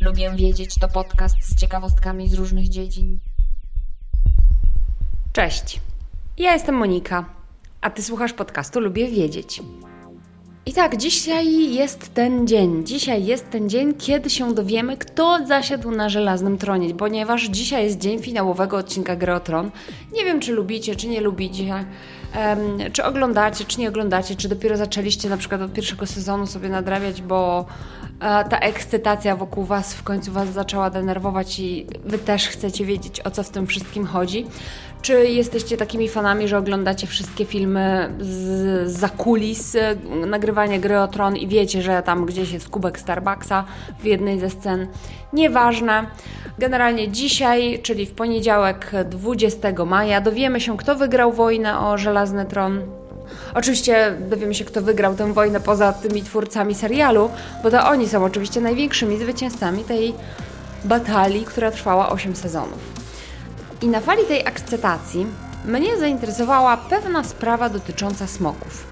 Lubię wiedzieć to podcast z ciekawostkami z różnych dziedzin. Cześć, ja jestem Monika, a ty słuchasz podcastu Lubię Wiedzieć. I tak, dzisiaj jest ten dzień. Dzisiaj jest ten dzień, kiedy się dowiemy, kto zasiadł na żelaznym tronie, ponieważ dzisiaj jest dzień finałowego odcinka Greotron. Nie wiem, czy lubicie, czy nie lubicie, um, czy oglądacie, czy nie oglądacie, czy dopiero zaczęliście na przykład od pierwszego sezonu sobie nadrabiać, bo e, ta ekscytacja wokół Was w końcu Was zaczęła denerwować i Wy też chcecie wiedzieć, o co w tym wszystkim chodzi. Czy jesteście takimi fanami, że oglądacie wszystkie filmy z zakulis e, nagrywania gry o Tron i wiecie, że tam gdzieś jest kubek Starbucksa w jednej ze scen? Nieważne. Generalnie dzisiaj, czyli w poniedziałek 20 maja, dowiemy się, kto wygrał wojnę o Żelazny Tron. Oczywiście dowiemy się, kto wygrał tę wojnę poza tymi twórcami serialu, bo to oni są oczywiście największymi zwycięzcami tej batalii, która trwała 8 sezonów. I na fali tej ekscytacji mnie zainteresowała pewna sprawa dotycząca smoków.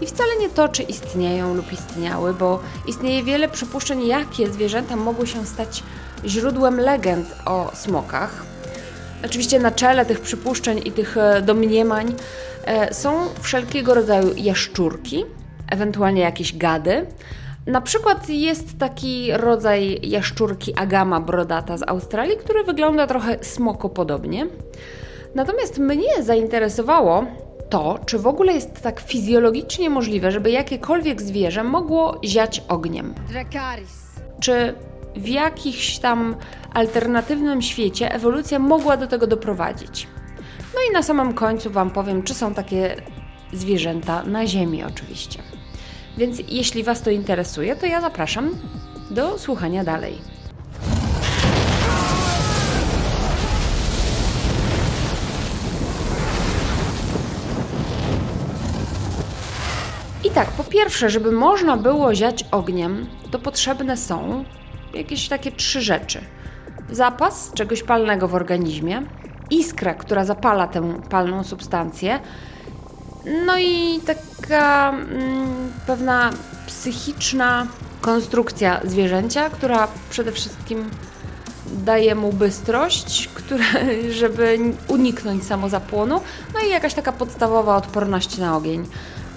I wcale nie to, czy istnieją lub istniały, bo istnieje wiele przypuszczeń, jakie zwierzęta mogły się stać źródłem legend o smokach. Oczywiście na czele tych przypuszczeń i tych e, domniemań e, są wszelkiego rodzaju jaszczurki, ewentualnie jakieś gady, na przykład jest taki rodzaj jaszczurki agama brodata z Australii, który wygląda trochę smokopodobnie. Natomiast mnie zainteresowało to, czy w ogóle jest tak fizjologicznie możliwe, żeby jakiekolwiek zwierzę mogło ziać ogniem. Dracaris. Czy w jakimś tam alternatywnym świecie ewolucja mogła do tego doprowadzić? No i na samym końcu Wam powiem, czy są takie zwierzęta na Ziemi oczywiście. Więc jeśli Was to interesuje, to ja zapraszam do słuchania dalej. I tak, po pierwsze, żeby można było ziać ogniem, to potrzebne są jakieś takie trzy rzeczy. Zapas czegoś palnego w organizmie, iskra, która zapala tę palną substancję, no i taka mm, pewna psychiczna konstrukcja zwierzęcia, która przede wszystkim daje mu bystrość, która, żeby uniknąć samozapłonu, no i jakaś taka podstawowa odporność na ogień.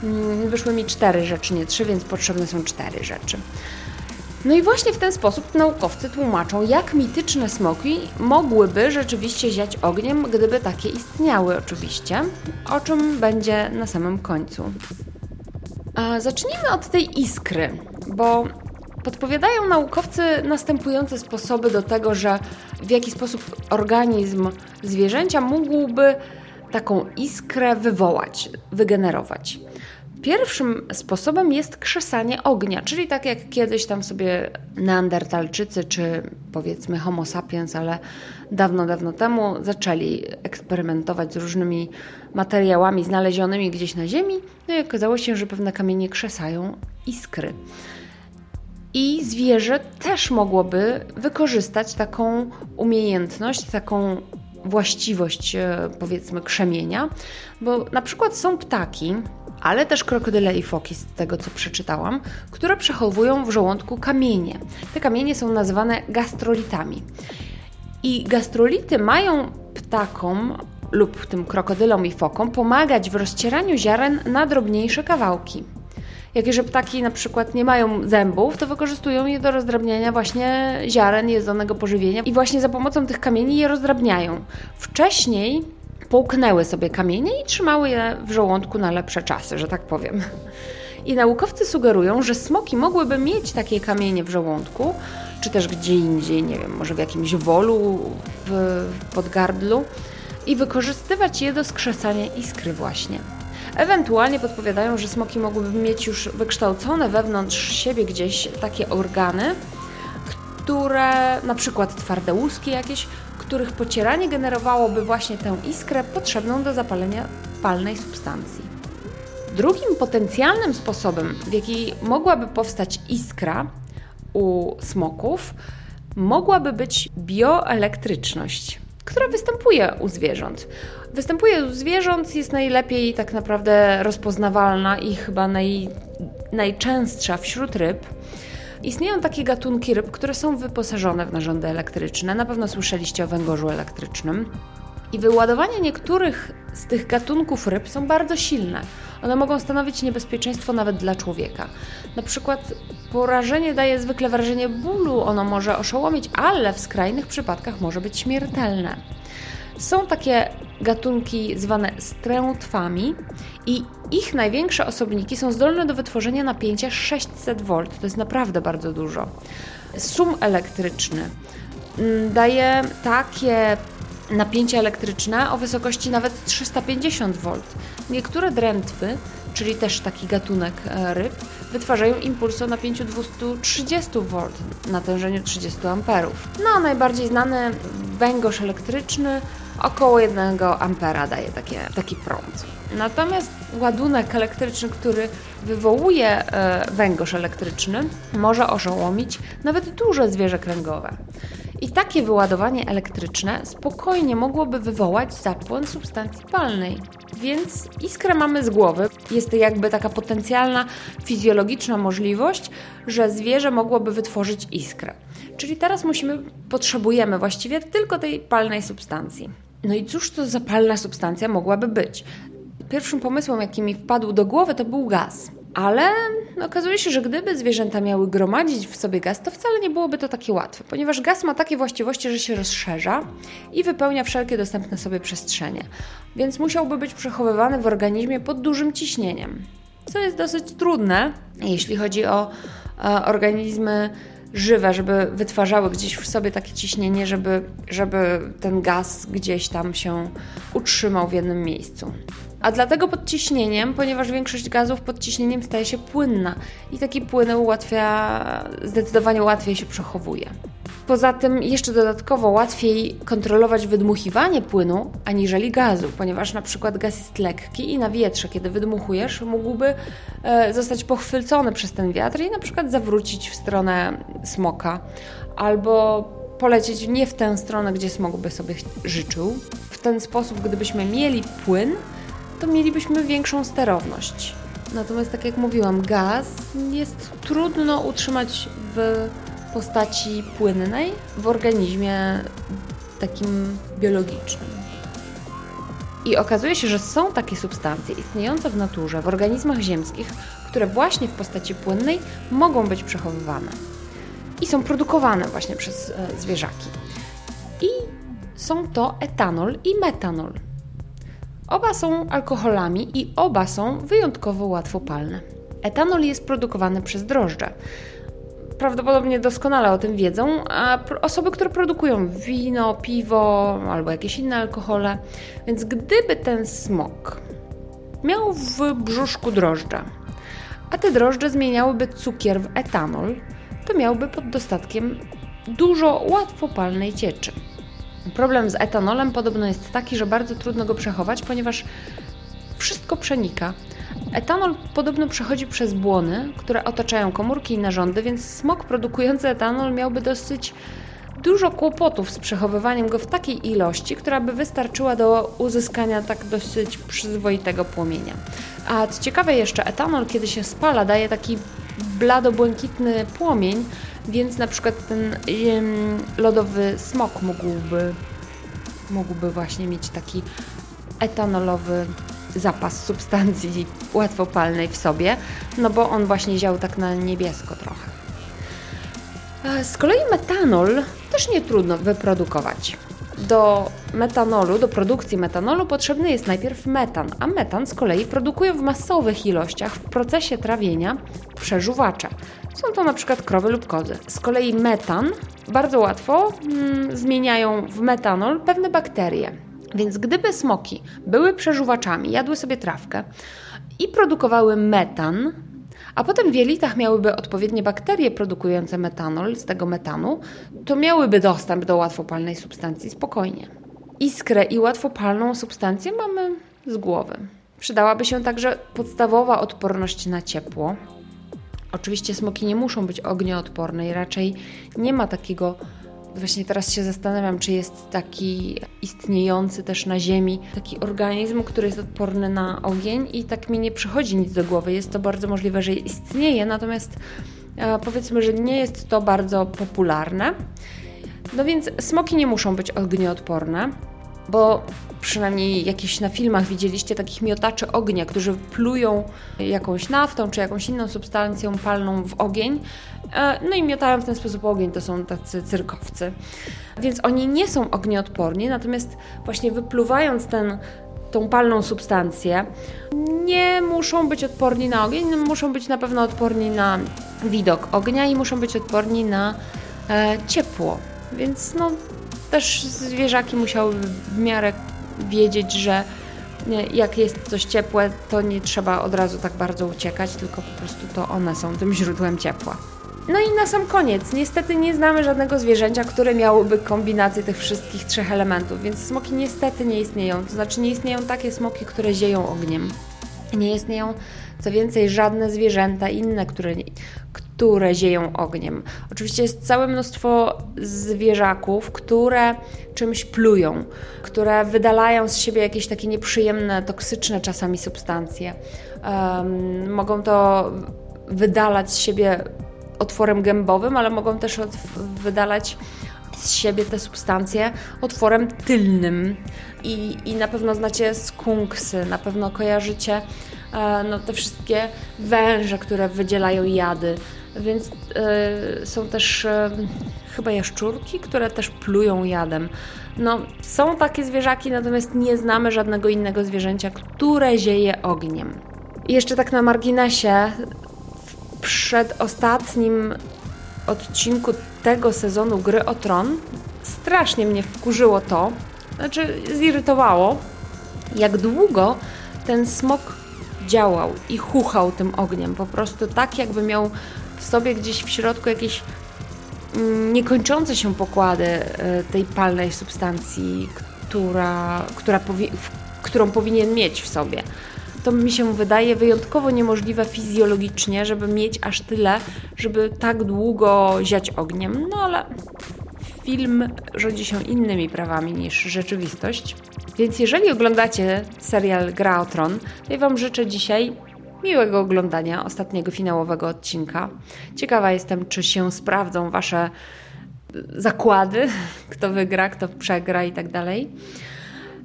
Mm, wyszły mi cztery rzeczy, nie trzy, więc potrzebne są cztery rzeczy. No i właśnie w ten sposób naukowcy tłumaczą, jak mityczne smoki mogłyby rzeczywiście ziać ogniem, gdyby takie istniały oczywiście, o czym będzie na samym końcu. A zacznijmy od tej iskry, bo podpowiadają naukowcy następujące sposoby do tego, że w jaki sposób organizm zwierzęcia mógłby taką iskrę wywołać, wygenerować. Pierwszym sposobem jest krzesanie ognia, czyli tak jak kiedyś tam sobie neandertalczycy, czy powiedzmy homo sapiens, ale dawno, dawno temu zaczęli eksperymentować z różnymi materiałami znalezionymi gdzieś na ziemi, no i okazało się, że pewne kamienie krzesają iskry. I zwierzę też mogłoby wykorzystać taką umiejętność, taką właściwość, e, powiedzmy, krzemienia, bo na przykład są ptaki, ale też krokodyle i foki, z tego co przeczytałam, które przechowują w żołądku kamienie. Te kamienie są nazywane gastrolitami. I gastrolity mają ptakom lub tym krokodylom i fokom pomagać w rozcieraniu ziaren na drobniejsze kawałki. Jakieże ptaki na przykład nie mają zębów, to wykorzystują je do rozdrabniania właśnie ziaren jedzonego pożywienia i właśnie za pomocą tych kamieni je rozdrabniają. Wcześniej połknęły sobie kamienie i trzymały je w żołądku na lepsze czasy, że tak powiem. I naukowcy sugerują, że smoki mogłyby mieć takie kamienie w żołądku, czy też gdzie indziej, nie wiem, może w jakimś wolu, w podgardlu i wykorzystywać je do skrzesania iskry właśnie. Ewentualnie podpowiadają, że smoki mogłyby mieć już wykształcone wewnątrz siebie gdzieś takie organy, które na przykład twarde łuski jakieś, których pocieranie generowałoby właśnie tę iskrę potrzebną do zapalenia palnej substancji. Drugim potencjalnym sposobem, w jaki mogłaby powstać iskra u smoków, mogłaby być bioelektryczność, która występuje u zwierząt. Występuje u zwierząt, jest najlepiej tak naprawdę rozpoznawalna i chyba naj, najczęstsza wśród ryb. Istnieją takie gatunki ryb, które są wyposażone w narządy elektryczne. Na pewno słyszeliście o węgorzu elektrycznym. I wyładowania niektórych z tych gatunków ryb są bardzo silne. One mogą stanowić niebezpieczeństwo nawet dla człowieka. Na przykład porażenie daje zwykle wrażenie bólu, ono może oszołomić, ale w skrajnych przypadkach może być śmiertelne. Są takie gatunki zwane strętwami i ich największe osobniki są zdolne do wytworzenia napięcia 600 V. To jest naprawdę bardzo dużo. Sum elektryczny mm, daje takie napięcie elektryczne o wysokości nawet 350 V. Niektóre drętwy, czyli też taki gatunek e, ryb, wytwarzają impulsy o napięciu 230 V, natężeniu 30 A. No, najbardziej znany węgorz elektryczny około 1 ampera daje takie, taki prąd. Natomiast ładunek elektryczny, który wywołuje e, węgorz elektryczny, może oszołomić nawet duże zwierzę kręgowe. I takie wyładowanie elektryczne spokojnie mogłoby wywołać zapłon substancji palnej. Więc iskrę mamy z głowy. Jest to jakby taka potencjalna fizjologiczna możliwość, że zwierzę mogłoby wytworzyć iskrę. Czyli teraz musimy, potrzebujemy właściwie tylko tej palnej substancji. No i cóż to za palna substancja mogłaby być? Pierwszym pomysłem, jaki mi wpadł do głowy, to był gaz. Ale okazuje się, że gdyby zwierzęta miały gromadzić w sobie gaz, to wcale nie byłoby to takie łatwe, ponieważ gaz ma takie właściwości, że się rozszerza i wypełnia wszelkie dostępne sobie przestrzenie, więc musiałby być przechowywany w organizmie pod dużym ciśnieniem, co jest dosyć trudne, jeśli chodzi o e, organizmy żywe, żeby wytwarzały gdzieś w sobie takie ciśnienie, żeby, żeby ten gaz gdzieś tam się utrzymał w jednym miejscu. A dlatego pod ciśnieniem, ponieważ większość gazów pod ciśnieniem staje się płynna i taki płyn ułatwia, zdecydowanie łatwiej się przechowuje. Poza tym jeszcze dodatkowo łatwiej kontrolować wydmuchiwanie płynu aniżeli gazu, ponieważ na przykład gaz jest lekki i na wietrze, kiedy wydmuchujesz, mógłby e, zostać pochwycony przez ten wiatr i na przykład zawrócić w stronę smoka albo polecieć nie w tę stronę, gdzie smok by sobie życzył. W ten sposób, gdybyśmy mieli płyn, to mielibyśmy większą sterowność. Natomiast, tak jak mówiłam, gaz jest trudno utrzymać w postaci płynnej w organizmie takim biologicznym. I okazuje się, że są takie substancje istniejące w naturze, w organizmach ziemskich, które właśnie w postaci płynnej mogą być przechowywane i są produkowane właśnie przez e, zwierzaki. I są to etanol i metanol. Oba są alkoholami i oba są wyjątkowo łatwopalne. Etanol jest produkowany przez drożdże. Prawdopodobnie doskonale o tym wiedzą, a osoby, które produkują wino, piwo albo jakieś inne alkohole. Więc gdyby ten smok miał w brzuszku drożdże, a te drożdże zmieniałyby cukier w etanol, to miałby pod dostatkiem dużo łatwopalnej cieczy. Problem z etanolem podobno jest taki, że bardzo trudno go przechować, ponieważ wszystko przenika. Etanol podobno przechodzi przez błony, które otaczają komórki i narządy, więc smok produkujący etanol miałby dosyć dużo kłopotów z przechowywaniem go w takiej ilości, która by wystarczyła do uzyskania tak dosyć przyzwoitego płomienia. A co ciekawe jeszcze, etanol, kiedy się spala, daje taki blado-błękitny płomień, więc na przykład ten lodowy smok mógłby, mógłby właśnie mieć taki etanolowy zapas substancji łatwopalnej w sobie, no bo on właśnie ział tak na niebiesko trochę. Z kolei metanol też nie trudno wyprodukować. Do metanolu, do produkcji metanolu potrzebny jest najpierw metan, a metan z kolei produkują w masowych ilościach w procesie trawienia przeżuwacze. Są to na przykład krowy lub kozy. Z kolei metan bardzo łatwo mm, zmieniają w metanol pewne bakterie. Więc gdyby smoki były przeżuwaczami, jadły sobie trawkę i produkowały metan, a potem w jelitach miałyby odpowiednie bakterie produkujące metanol z tego metanu, to miałyby dostęp do łatwopalnej substancji spokojnie. Iskrę i łatwopalną substancję mamy z głowy. Przydałaby się także podstawowa odporność na ciepło. Oczywiście smoki nie muszą być ognioodporne i raczej nie ma takiego Właśnie teraz się zastanawiam, czy jest taki istniejący też na Ziemi taki organizm, który jest odporny na ogień i tak mi nie przychodzi nic do głowy. Jest to bardzo możliwe, że istnieje, natomiast e, powiedzmy, że nie jest to bardzo popularne. No więc smoki nie muszą być ognioodporne, bo przynajmniej jakieś na filmach widzieliście takich miotaczy ognia, którzy plują jakąś naftą czy jakąś inną substancją palną w ogień, no i miotają w ten sposób ogień, to są tacy cyrkowcy. Więc oni nie są ognioodporni, natomiast właśnie wypluwając ten, tą palną substancję, nie muszą być odporni na ogień, muszą być na pewno odporni na widok ognia i muszą być odporni na e, ciepło. Więc no, też zwierzaki musiały w miarę wiedzieć, że jak jest coś ciepłe, to nie trzeba od razu tak bardzo uciekać, tylko po prostu to one są tym źródłem ciepła. No i na sam koniec, niestety nie znamy żadnego zwierzęcia, które miałoby kombinację tych wszystkich trzech elementów, więc smoki niestety nie istnieją. To znaczy nie istnieją takie smoki, które zieją ogniem. Nie istnieją, co więcej, żadne zwierzęta inne, które, które zieją ogniem. Oczywiście jest całe mnóstwo zwierzaków, które czymś plują, które wydalają z siebie jakieś takie nieprzyjemne, toksyczne czasami substancje. Um, mogą to wydalać z siebie otworem gębowym, ale mogą też wydalać z siebie te substancje otworem tylnym. I, I na pewno znacie skunksy, na pewno kojarzycie e, no, te wszystkie węże, które wydzielają jady. Więc e, są też e, chyba jaszczurki, które też plują jadem. No, są takie zwierzaki, natomiast nie znamy żadnego innego zwierzęcia, które zieje ogniem. I jeszcze tak na marginesie, przed ostatnim odcinku tego sezonu Gry o Tron strasznie mnie wkurzyło to, znaczy zirytowało, jak długo ten smok działał i chuchał tym ogniem. Po prostu tak, jakby miał w sobie gdzieś w środku jakieś mm, niekończące się pokłady e, tej palnej substancji, która, która powi którą powinien mieć w sobie to mi się wydaje wyjątkowo niemożliwe fizjologicznie, żeby mieć aż tyle, żeby tak długo ziać ogniem. No ale film rządzi się innymi prawami niż rzeczywistość. Więc jeżeli oglądacie serial Gra o Tron, to ja Wam życzę dzisiaj miłego oglądania ostatniego finałowego odcinka. Ciekawa jestem, czy się sprawdzą Wasze zakłady, kto wygra, kto przegra i tak dalej.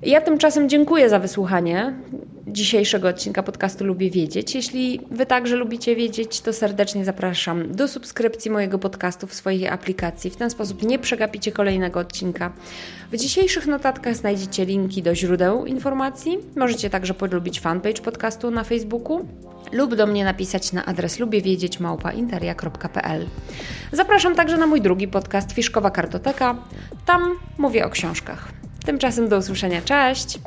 Ja tymczasem dziękuję za wysłuchanie dzisiejszego odcinka podcastu Lubię Wiedzieć. Jeśli Wy także lubicie wiedzieć, to serdecznie zapraszam do subskrypcji mojego podcastu w swojej aplikacji. W ten sposób nie przegapicie kolejnego odcinka. W dzisiejszych notatkach znajdziecie linki do źródeł informacji. Możecie także polubić fanpage podcastu na Facebooku lub do mnie napisać na adres lubiewiedzieć.małpainteria.pl Zapraszam także na mój drugi podcast Fiszkowa Kartoteka. Tam mówię o książkach. Tymczasem do usłyszenia. Cześć!